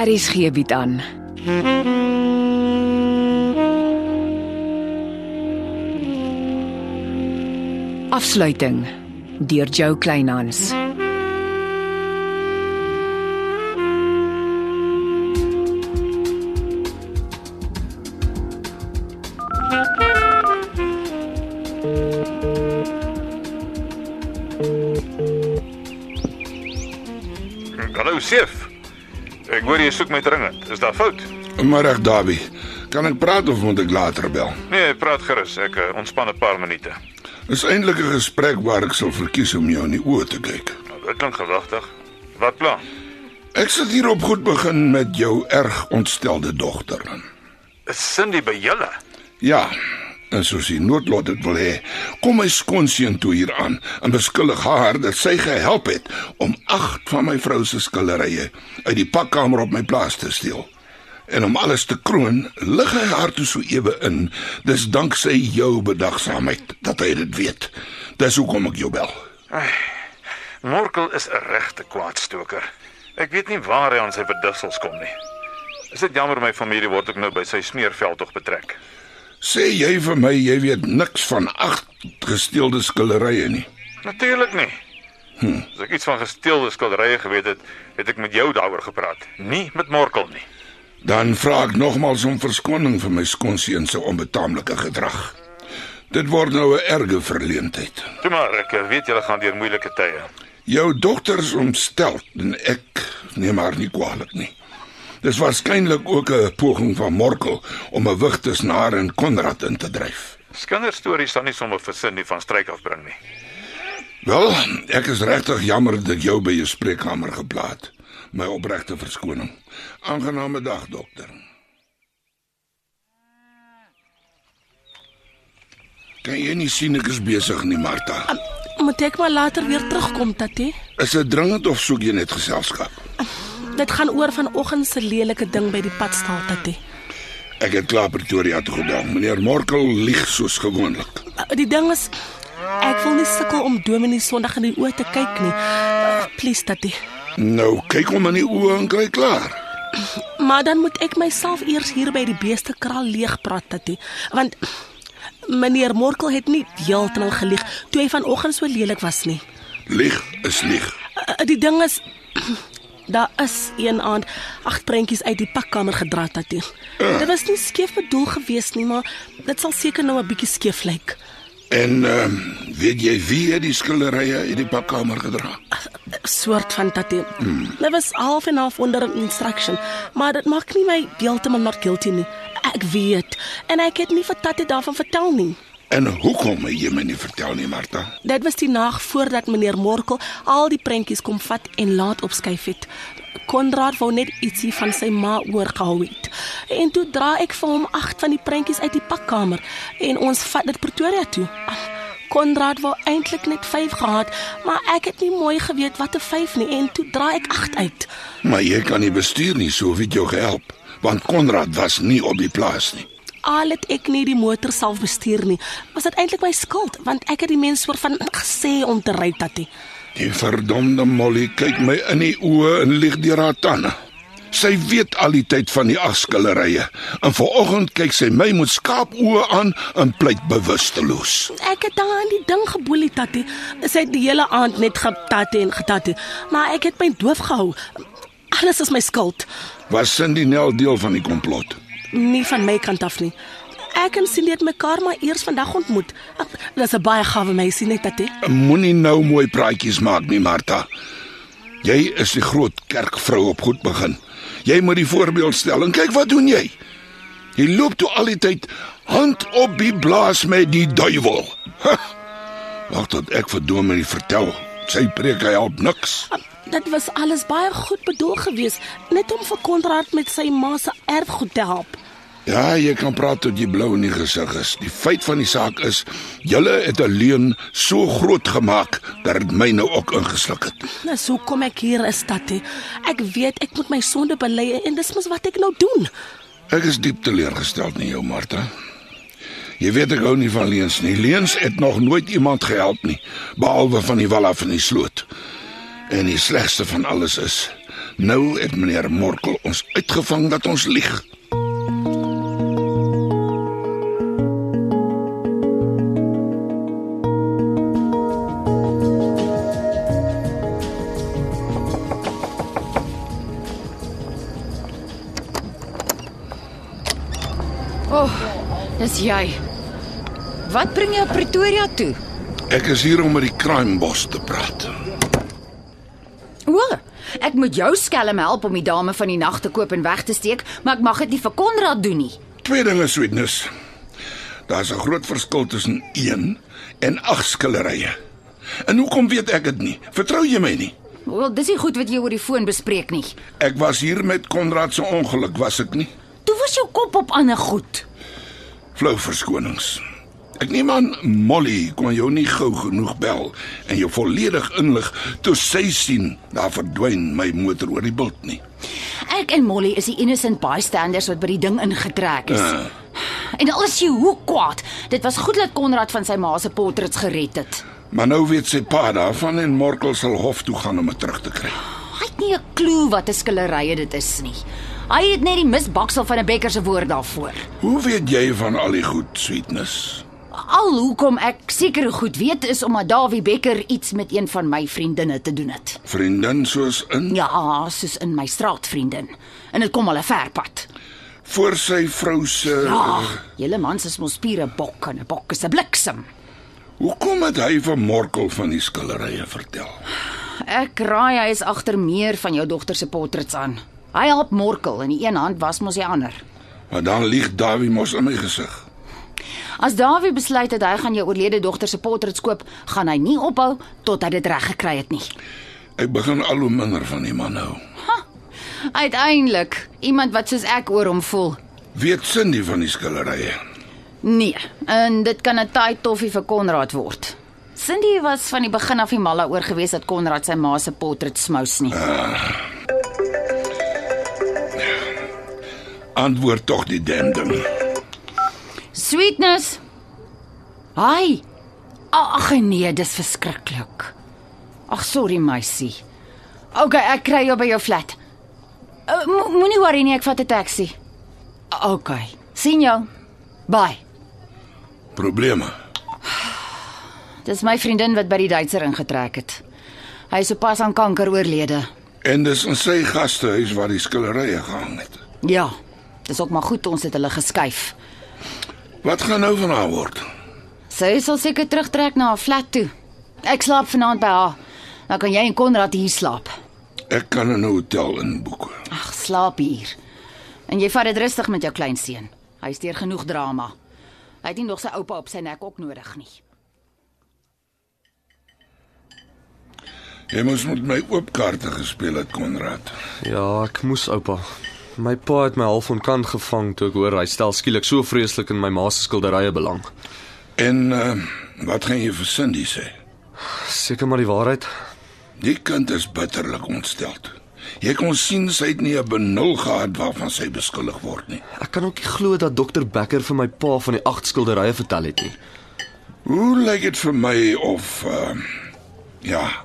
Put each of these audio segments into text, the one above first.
Aries gee bied aan. Afsluiting deur Jo Kleinhans. Hallo Seef. Ek hoor jy soek my dringend. Is daar fout? Reg, Dawie. Kan ek praat of moet ek later bel? Nee, praat gerus. Ek uh, ontspan 'n paar minute. Dis eintlik 'n gesprek waar ek sal verkies om jou in die oë te kyk. Nou, dit klink gewagtig. Wat plan? Ek sit hier op goed begin met jou erg ontstelde dogter. Is Cindy by julle? Ja, en soos die noodlot dit wil hê, kom my skoonseun toe hier aan en beskuldig haar dat sy gehelp het om agt van my vrou se skillerye uit die pakkamer op my plaas te steel. En om alles te kroon, lig hy haar toe so ewe in. Dis danksy jou bedagsaamheid dat hy dit weet. Dis hoekom ek jou bel. Morkel is 'n regte kwaadstoker. Ek weet nie waar hy aan sy verdussels kom nie. Is dit jammer my familie word ook nou by sy smeerveld tog betrek. Sê jy vir my jy weet niks van agt gesteelde skillerye nie. Natuurlik nie. Hm. As ek iets van gesteelde skilderye geweet het, het ek met jou daaroor gepraat, nie met Morkel nie. Dan vra ek nogmals om verskoning vir my skoonseun se onbetaamlike gedrag. Dit word nou 'n erge verleentheid. Toe maar, ek weet julle gaan deur moeilike tye. Jou dogter is omstel en ek neem haar nie kwaadlik nie. Dis waarskynlik ook 'n poging van Morkel om 'n wig tussen haar en Konrad in te dryf. Kinderstories sal nie sommer vir sin nie van stryk afbring nie. Wel, ek is regtig jammer dat ek jou by jou spreekkamer geplaat. My opregte verskoning. Aangename dag, dokter. Kan jy nie sien ek is besig nie, Martha? Moet ek maar later weer terugkom, Tatie? Is dit dringend of soek jy net geselskap? Dit gaan oor vanoggend se lelike ding by die padstal, Tatie. Ek het klaar Pretoria toe gebel. Meneer Morkel lieg soos gewoonlik. Die ding is ek wil nie sukkel om Dominee Sondag in die oë te kyk nie. Please, Tatie. Nou, kyk hom in die oë en kry klaar. Maar dan moet ek myself eers hier by die beeste kraal leeg praat, Tatie, want meneer Morkel het nie heeltemal gelieg toe hy vanoggend so lelik was nie. Lieg is lieg. Uh, Die ding is daar is een aand agt prentjies uit die pakkamer gedra Tatie. Dit was nie skeef bedoel gewees nie, maar dit sal seker nou 'n bietjie skeef lyk. En ehm weet jy wie het die skilderye uit die pakkamer gedra? soort van tattoo. Hmm. Dit was half en half onder 'n instruction, maar dit maak nie my heeltemal not guilty nie. Ek weet en ek het nie vir tattoo daarvan vertel nie. En hoekom het jy my nie vertel nie, Martha? Dit was die nag voordat meneer Morkel al die prentjies kom vat en laat opskuif het. Konrad wou net ietsie van sy ma oorgehou het. En toe dra ek vir hom agt van die prentjies uit die pakkamer en ons vat dit Pretoria toe. Konrad wou eintlik net 5 gehad, maar ek het nie mooi geweet wat 'n 5 nie en toe dra ek 8 uit. Maar jy kan nie bestuur nie, so het jou gehelp, want Konrad was nie op die plaas nie. Al het ek nie die motor self bestuur nie, was dit eintlik my skuld want ek het die mens soort van gesê om te ry tatie. Die verdomde Molly kyk my in die oë en lieg deur haar tande. Sy weet al die tyd van die afskillerye en vanoggend kyk sy my met skaapoë aan en pleit bewusteloos. Ek het daar aan die ding geboelie tatie. Sy het die hele aand net getatte en getatte, maar ek het my doof gehou. Alles is my skuld. Was Cindy Nel deel van die komplot? Nie van my kant af nie. Ek en Cindy het mekaar maar eers vandag ontmoet. Dis 'n baie gawe meisie net tatie. Moenie nou mooi praatjies maak nie, Martha. Jy is die groot kerkvrou op goed begin. Jy moet die voorbeeld stel en kyk wat doen jy? Jy loop toe al die tyd hand op die blaas met die duiwel. Wag tot ek vir Dominee vertel. Sy preek hy help niks. Dit was alles baie goed bedoel gewees, net om vir Konrad met sy ma se erfgoed te help. Ja, jy kan praat tot jy blou in die gesig is. Die feit van die saak is, julle het 'n leuen so groot gemaak dat dit my nou ook ingesluk het. Nou so kom ek hier is tatie. Ek weet ek moet my sonde bely en dis mos wat ek nou doen. Ek is diep teleurgesteld in jou, Martha. Jy weet ek hou nie van leuns nie. Leuns het nog nooit iemand gehelp nie, behalwe van die wal af in die sloot. En die slegste van alles is, Nou het meneer Morkel ons uitgevang dat ons lieg. Dis jy. Wat bring jou Pretoria toe? Ek is hier om met die crime boss te praat. O, ek moet jou skelm help om die dame van die nag te koop en weg te steek, maar ek mag dit nie vir Konrad doen nie. Twee dinge, sweetness. Daar's 'n groot verskil tussen 1 en 8 skillerye. En hoekom weet ek dit nie? Vertrou jy my nie? Wel, dis nie goed wat jy oor die foon bespreek nie. Ek was hier met Konrad se ongeluk, was ek nie? Toe was jou kop op ander goed. Flou verskonings. Ek neem aan Molly kon jou nie gou genoeg bel en jou volledig inlig toe sy sien daar verdwyn my motor oor die bult nie. Ek en Molly is die innocent bystanders wat by die ding ingetrek is. Ah. En al is jy hoe kwaad, dit was goed dat Konrad van sy ma se portrets gered het. Maar nou weet sy pa daarvan en Morkel sal hof toe gaan om dit terug te kry. Hy het nie 'n klou wat 'n skillerye dit is nie. Hy het net die misbaksel van 'n bekker se woord daarvoor. Hoe weet jy van al die goed, sweetness? Al hoekom ek seker goed weet is omdat Dawie Becker iets met een van my vriendinne te doen het. Vriendin soos in Ja, soos in my straatvriendin. En dit kom al 'n ver pad. voor sy vrou se Ja, julle mans is mos spiere bok en 'n bok is 'n bliksem. Hoekom het hy vir Morkel van die skillerye vertel? Ek raai hy is agter meer van jou dogter se portrets aan. Hy help Morkel en die een hand was mos die ander. Maar dan lieg Dawie mos in my gesig. As Dawie besluit het hy gaan jou oorlede dogter se portrets koop, gaan hy nie ophou tot hy dit reg gekry het nie. Ek begin al hoe minder van die man nou. Uiteindelik, iemand wat soos ek oor hom voel. Weet Cindy van die skillerye? Nee, en dit kan 'n taai toffie vir Konrad word. Cindy was van die begin af nie mal daaroor gewees dat Konrad sy ma se portret smous nie. Antwoord tog die damn ding. Sweetness. Hi. Ag nee, dis verskriklik. Ag sorry meisie. OK, ek kry jou by jou flat. Uh, mo- Moenie worry nie, ek vat 'n taxi. OK. Sien jou. Bye. Probleme. Dis my vriendin wat by die Duitser ingetrek het. Hy is sopas aan kanker oorlede. En dis in sy gastehuis waar die skillerye gehang het. Ja. Dis ook maar goed ons het hulle geskuif. Wat gaan nou van haar word? Sy sal seker terugtrek na haar flat toe. Ek slaap vanaand by haar. Dan kan jy en Konrad hier slaap. Ek kan 'n hotel inboek. Ag, slaap hier. En jy vat dit rustig met jou kleinseun. Hy steur genoeg drama. Hy het nie nog sy oupa op sy nek ook nodig nie. Jy moes met my oop kaarte gespeel het, Konrad. Ja, ek moes oupa. My pa het my half onkant gevang toe ek hoor hy stel skielik so vreeslik in my ma se skilderye belang. En uh, wat gaan jy vir Cindy sê? Seker maar die waarheid. Die kind is bitterlik ontsteld. Jy kon sien sy het nie 'n benul gehad waarvan sy beskuldig word nie. Ek kan ook nie glo dat dokter Becker vir my pa van die agt skilderye vertel het nie. Hoe lyk dit vir my of uh, ja,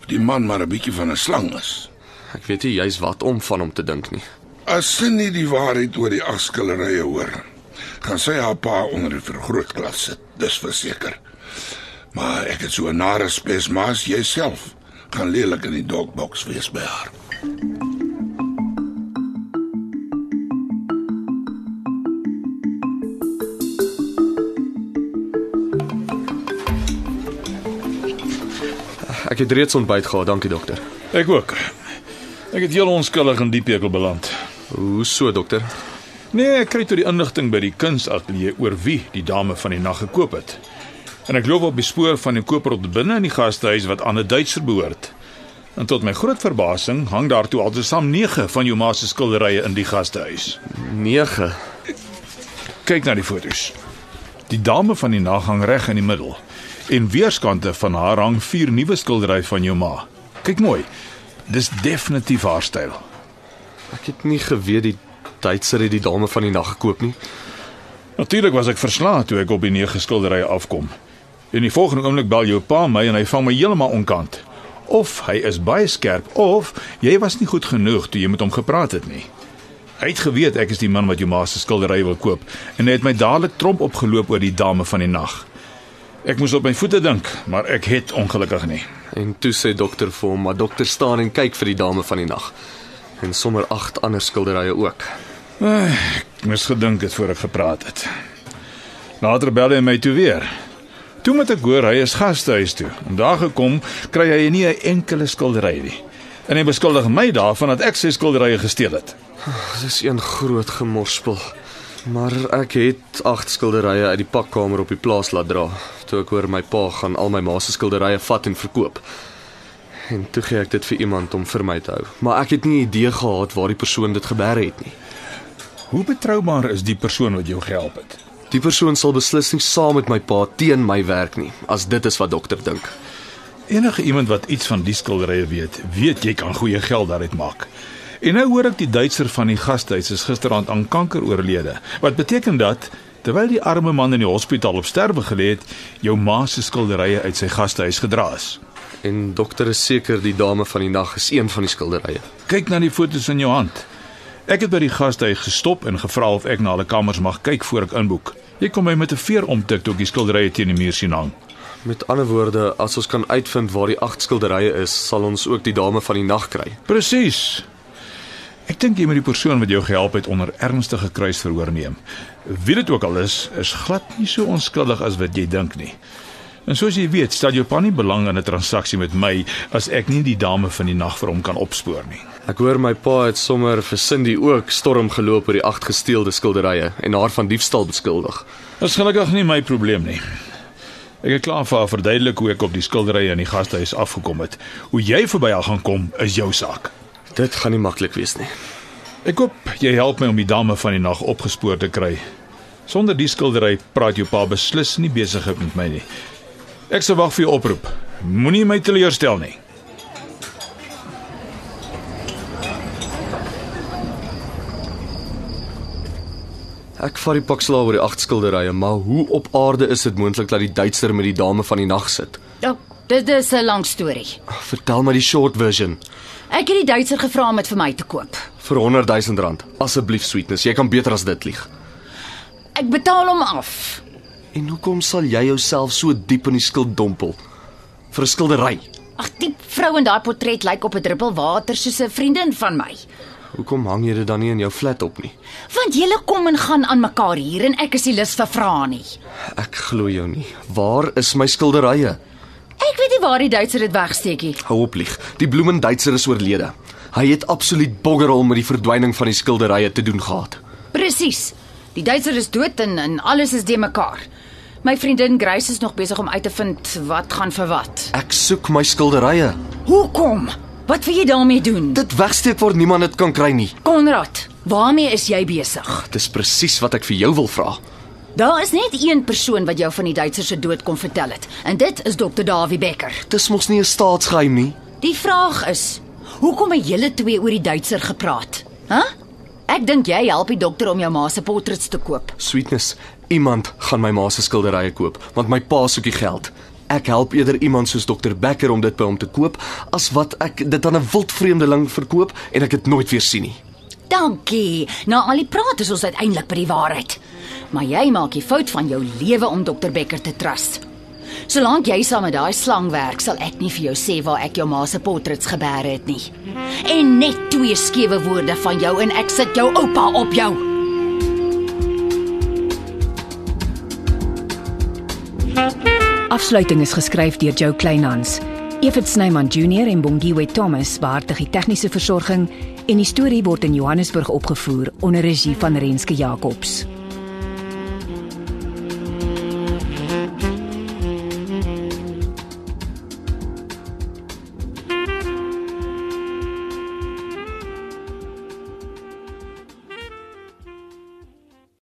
of die man maar 'n bietjie van 'n slang is? Ek weet nie juis wat om van hom te dink nie. As Cindy die waarheid oor die afskillerye hoor, gaan sy haar pa onder die vergrootglas sit, dis verseker. Maar ek het so 'n nare spesmaas jouself gaan lelik in die dogbox wees by haar. Ek het reeds ontbyt gehad, dankie dokter. Ek ook. Ek het heel onskuldig in die pekel beland. Hoe so dokter? Nee, ek kry toe die inligting by die kunsateljee oor wie die dame van die nag gekoop het. En ek loop op die spoor van die koper op binne in die gastehuis wat aan 'n Duitser behoort. En tot my groot verbasing hang daar toe altesaam 9 van jou ma se skilderye in die gastehuis. 9. Kyk na die foto's. Die dame van die nag hang reg in die middel. En weerskante van haar hang vier nuwe skilderye van jou ma. Kyk mooi. Dis definitief haar styl. Ek het nie geweet die Duitser het die dame van die nag gekoop nie. Natuurlik was ek verslae toe ek op die nege skilderye afkom. In die volgende oomblik bel jou pa my en hy vang my heeltemal onkant. of hy is baie skerp of jy was nie goed genoeg toe jy met hom gepraat het nie. Hy het geweet ek is die man wat jou ma se skildery wil koop en hy het my dadelik tromp opgeloop oor die dame van die nag. Ek moes op my voete dink, maar ek het ongelukkig nie. En toe sê dokter vir hom, maar dokter staan en kyk vir die dame van die nag. En sommer agt ander skilderye ook. Ek moes gedink het voor ek gepraat het. Later bel hy my toe weer. Toe moet ek hoor hy is gastehuis toe. En daar gekom kry hy nie 'n enkele skildery nie. En hy beskuldig my daarvan dat ek sy skilderye gesteel het. Dis een groot gemorspel. Maar ek het agt skilderye uit die pakkamer op die plaas laat dra. Toe ek hoor my pa gaan al my ma se skilderye vat en verkoop. En toe gee ek dit vir iemand om vir my te hou. Maar ek het nie idee gehad waar die persoon dit gebeer het nie. Hoe betroubaar is die persoon wat jou gehelp het? Die persoon sal beslis nie saam met my pa teen my werk nie, as dit is wat dokter dink. Enige iemand wat iets van die skilderye weet, weet jy kan goeie geld daaruit maak. En nou hoor ek die Duitser van die gastehuis is gisteraand aan kanker oorlede. Wat beteken dat terwyl die arme man in die hospitaal op sterwe gelê het, jou ma se skilderye uit sy gastehuis gedra is. En dokter is seker die dame van die nag is een van die skilderye. Kyk na die foto's in jou hand. Ek het by die gastehuis gestop en gevra of ek na hulle kamers mag kyk voor ek inboek. Jy kom my met 'n veer omtik toe ek die skilderye teen die muur sien hang. Met ander woorde, as ons kan uitvind waar die agt skilderye is, sal ons ook die dame van die nag kry. Presies. Ek dink jy moet die persoon wat jou gehelp het onder ernstige kruisverhoor neem. Wie dit ook al is, is glad nie so onskuldig as wat jy dink nie. En soos jy weet, stel jou pa nie belang in 'n transaksie met my as ek nie die dame van die nag vir hom kan opspoor nie. Ek hoor my pa het sommer vir Cindy ook storm geloop oor die agt gesteelde skilderye en haar van diefstal beskuldig. Dit is gelukkig nie my probleem nie. Ek het klaar vir haar verduidelik hoe ek op die skilderye in die gastehuis afgekom het. Hoe jy verby haar gaan kom is jou saak. Dit gaan nie maklik wees nie. Ek hoop jy help my om die dame van die nag opgespoor te kry. Sonder die skildery praat jou pa beslis nie besig met my nie. Ek sal wag vir jou oproep. Moenie my teleurstel nie. Ek vat die pak slaag oor die agt skilderye, maar hoe op aarde is dit moontlik dat die Duitser met die dame van die nag sit? Ja, dit is 'n lang storie. Vertel my die short version. Ek het die Duitser gevra om dit vir my te koop. Vir 100 000 rand. Asseblief sweetness, jy kan beter as dit lieg. Ek betaal hom af. En hoekom sal jy jouself so diep in die skuld dompel? Vir 'n skildery. Ag, die vrou in daai portret lyk op 'n druppel water soos 'n vriendin van my. Hoekom hang jy dit dan nie in jou flat op nie? Want julle kom en gaan aan mekaar hier en ek is nie lus vir vrae nie. Ek glo jou nie. Waar is my skilderye? Ek weet nie waar die Duitser dit wegsteek nie. Hou op lieg. Die bloemen Duitser is oorlede. Hy het absoluut boggerol met die verdwyning van die skilderye te doen gehad. Presies. Die Duitser is dood en, en alles is de mekaar. My vriendin Grace is nog besig om uit te vind wat gaan vir wat. Ek soek my skilderye. Hoekom? Wat wil jy daarmee doen? Dit wegsteek waar niemand dit kan kry nie. Konrad, waarmee is jy besig? Dis presies wat ek vir jou wil vra. Daar is net een persoon wat jou van die Duitser se dood kom vertel het, en dit is dokter Dawie Becker. Dis mos nie 'n staatsgeheim nie. Die vraag is, hoekom het julle twee oor die Duitser gepraat? Hæ? Huh? Ek dink jy help die dokter om jou ma se portrets te koop. Sweetness, iemand gaan my ma se skilderye koop, want my pa soek die geld. Ek help eerder iemand soos dokter Becker om dit by hom te koop as wat ek dit aan 'n wildvreemdeling verkoop en ek dit nooit weer sien nie. Dankie. Na al die praat is ons uiteindelik by die waarheid. Maar jy maak die fout van jou lewe om dokter Becker te trust. Solank jy saam met daai slang werk, sal ek nie vir jou sê waar ek jou ma se portrets gebeer het nie. En net twee skewe woorde van jou en ek sit jou oupa op jou. Afsluiting is geskryf deur Jo Kleinhans. Evit Snyman Junior en Bongwe Thomas beheer die tegniese versorging en die storie word in Johannesburg opgevoer onder regie van Renske Jacobs.